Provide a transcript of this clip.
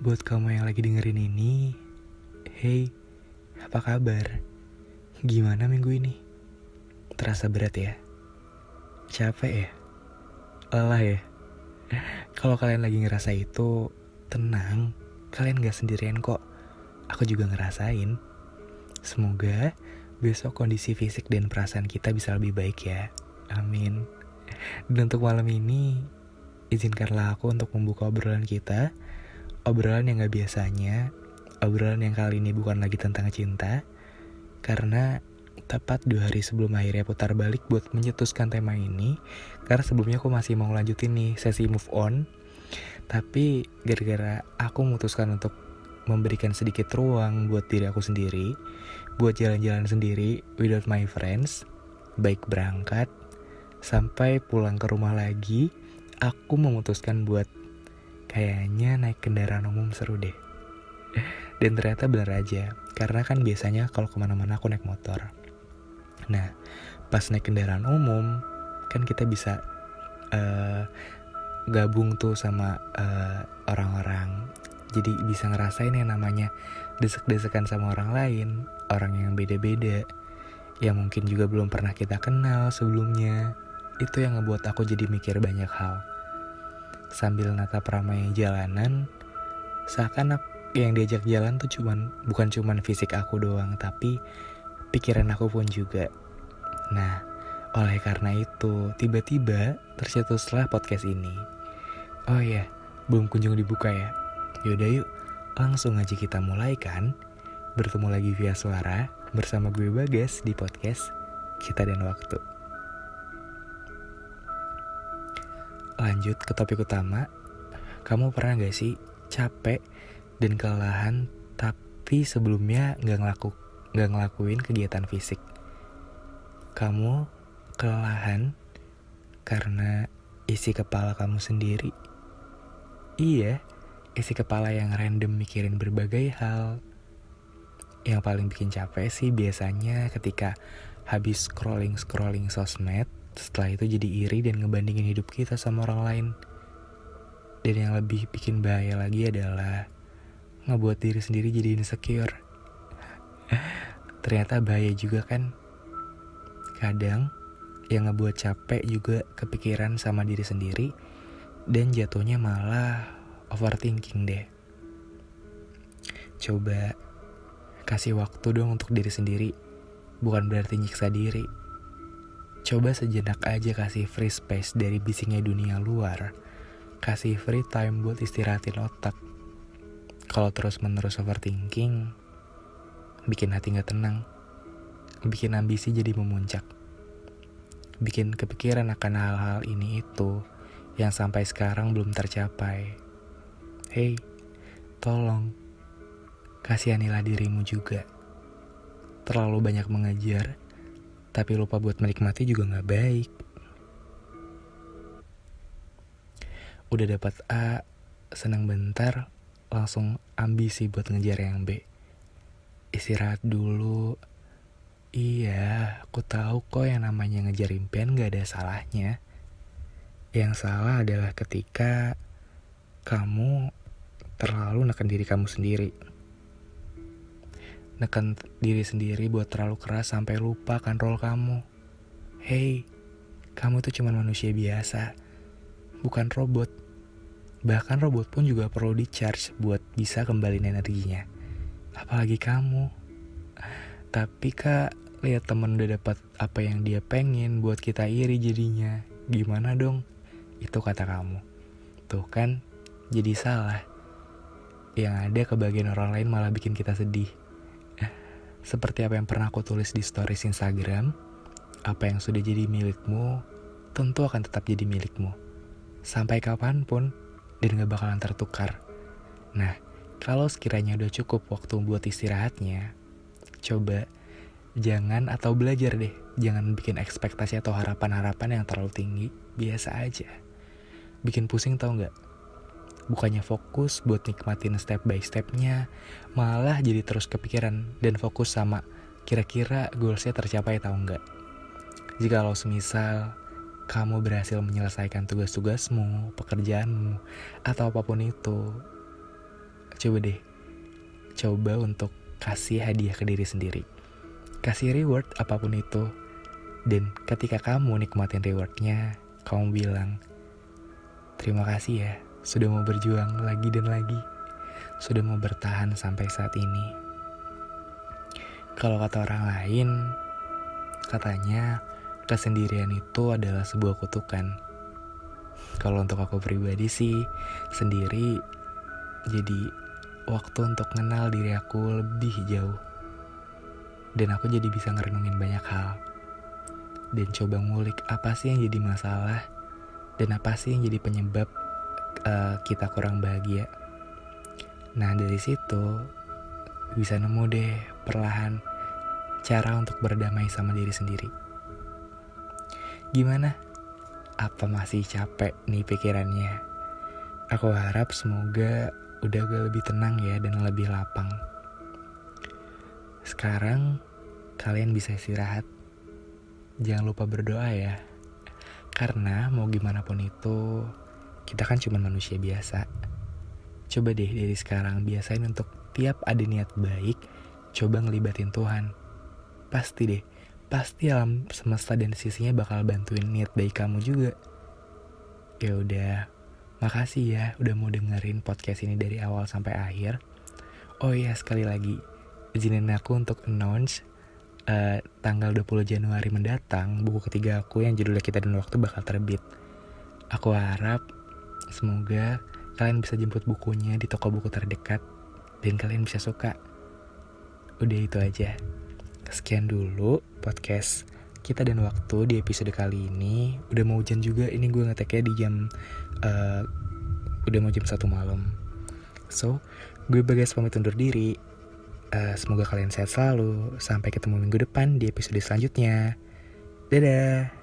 Buat kamu yang lagi dengerin ini, hey, apa kabar? Gimana minggu ini? Terasa berat ya? Capek ya? Lelah ya? Kalau kalian lagi ngerasa itu, tenang, kalian gak sendirian kok. Aku juga ngerasain. Semoga besok kondisi fisik dan perasaan kita bisa lebih baik ya. Amin. Dan untuk malam ini, izinkanlah aku untuk membuka obrolan kita obrolan yang gak biasanya, obrolan yang kali ini bukan lagi tentang cinta, karena tepat dua hari sebelum akhirnya putar balik buat menyetuskan tema ini, karena sebelumnya aku masih mau lanjutin nih sesi move on, tapi gara-gara aku memutuskan untuk memberikan sedikit ruang buat diri aku sendiri, buat jalan-jalan sendiri without my friends, baik berangkat, sampai pulang ke rumah lagi, aku memutuskan buat Kayaknya naik kendaraan umum seru deh. Dan ternyata bener aja, karena kan biasanya kalau ke mana-mana aku naik motor. Nah, pas naik kendaraan umum, kan kita bisa uh, gabung tuh sama eh, orang-orang. Jadi bisa ngerasain yang namanya desek-desekan sama orang lain, orang yang beda-beda, yang mungkin juga belum pernah kita kenal sebelumnya. Itu yang ngebuat aku jadi mikir banyak hal sambil natap ramai jalanan seakan yang diajak jalan tuh cuman bukan cuman fisik aku doang tapi pikiran aku pun juga. Nah oleh karena itu tiba-tiba tercetuslah podcast ini. Oh ya belum kunjung dibuka ya. Yaudah yuk langsung aja kita mulai kan? Bertemu lagi via suara bersama gue Bagas di podcast Kita dan Waktu. Lanjut ke topik utama, kamu pernah gak sih capek dan kelelahan tapi sebelumnya gak, ngelaku, gak ngelakuin kegiatan fisik? Kamu kelelahan karena isi kepala kamu sendiri. Iya, isi kepala yang random mikirin berbagai hal. Yang paling bikin capek sih biasanya ketika habis scrolling-scrolling sosmed, setelah itu jadi iri dan ngebandingin hidup kita sama orang lain. Dan yang lebih bikin bahaya lagi adalah ngebuat diri sendiri jadi insecure. Ternyata bahaya juga kan. Kadang yang ngebuat capek juga kepikiran sama diri sendiri dan jatuhnya malah overthinking deh. Coba kasih waktu dong untuk diri sendiri, bukan berarti nyiksa diri. Coba sejenak aja kasih free space dari bisingnya dunia luar. Kasih free time buat istirahatin otak. Kalau terus-menerus overthinking, bikin hati gak tenang. Bikin ambisi jadi memuncak. Bikin kepikiran akan hal-hal ini itu yang sampai sekarang belum tercapai. Hei, tolong, kasihanilah dirimu juga. Terlalu banyak mengejar, tapi lupa buat menikmati juga gak baik. Udah dapat A, senang bentar, langsung ambisi buat ngejar yang B. Istirahat dulu. Iya, aku tahu kok yang namanya ngejar impian gak ada salahnya. Yang salah adalah ketika kamu terlalu neken diri kamu sendiri neken diri sendiri buat terlalu keras sampai lupa role kamu. Hey, kamu tuh cuma manusia biasa, bukan robot. Bahkan robot pun juga perlu di charge buat bisa kembali energinya. Apalagi kamu. Tapi kak, lihat temen udah dapat apa yang dia pengen buat kita iri jadinya. Gimana dong? Itu kata kamu. Tuh kan, jadi salah. Yang ada kebagian orang lain malah bikin kita sedih. Seperti apa yang pernah aku tulis di stories Instagram, apa yang sudah jadi milikmu tentu akan tetap jadi milikmu. Sampai kapan pun, dan gak bakalan tertukar. Nah, kalau sekiranya udah cukup waktu buat istirahatnya, coba jangan atau belajar deh, jangan bikin ekspektasi atau harapan-harapan yang terlalu tinggi, biasa aja. Bikin pusing tau gak? Bukannya fokus buat nikmatin step by stepnya, malah jadi terus kepikiran dan fokus sama kira-kira goalsnya tercapai atau enggak. Jika lo semisal kamu berhasil menyelesaikan tugas-tugasmu, pekerjaanmu, atau apa pun itu, coba deh coba untuk kasih hadiah ke diri sendiri. Kasih reward apa pun itu. Dan ketika kamu nikmatin rewardnya kamu bilang terima kasih ya sudah mau berjuang lagi dan lagi sudah mau bertahan sampai saat ini kalau kata orang lain katanya kesendirian itu adalah sebuah kutukan kalau untuk aku pribadi sih sendiri jadi waktu untuk kenal diri aku lebih jauh. Dan aku jadi bisa ngerenungin banyak hal. Dan coba ngulik apa sih yang jadi masalah dan apa sih yang jadi penyebab uh, kita kurang bahagia. Nah dari situ bisa nemu deh perlahan cara untuk berdamai sama diri sendiri. Gimana? Apa masih capek nih pikirannya? Aku harap semoga udah agak lebih tenang ya dan lebih lapang. Sekarang kalian bisa istirahat. Jangan lupa berdoa ya. Karena mau gimana pun itu, kita kan cuma manusia biasa. Coba deh dari sekarang biasain untuk tiap ada niat baik, coba ngelibatin Tuhan. Pasti deh, pasti alam semesta dan sisinya bakal bantuin niat baik kamu juga. Ya udah, Makasih ya udah mau dengerin podcast ini dari awal sampai akhir. Oh iya sekali lagi izinin aku untuk announce uh, tanggal 20 Januari mendatang buku ketiga aku yang judulnya Kita dan Waktu bakal terbit. Aku harap semoga kalian bisa jemput bukunya di toko buku terdekat dan kalian bisa suka. Udah itu aja. Sekian dulu podcast kita dan waktu di episode kali ini. Udah mau hujan juga ini gue ngeteknya di jam uh, udah mau jam satu malam. So gue bagas pamit undur diri. Uh, semoga kalian sehat selalu. Sampai ketemu minggu depan di episode selanjutnya. Dadah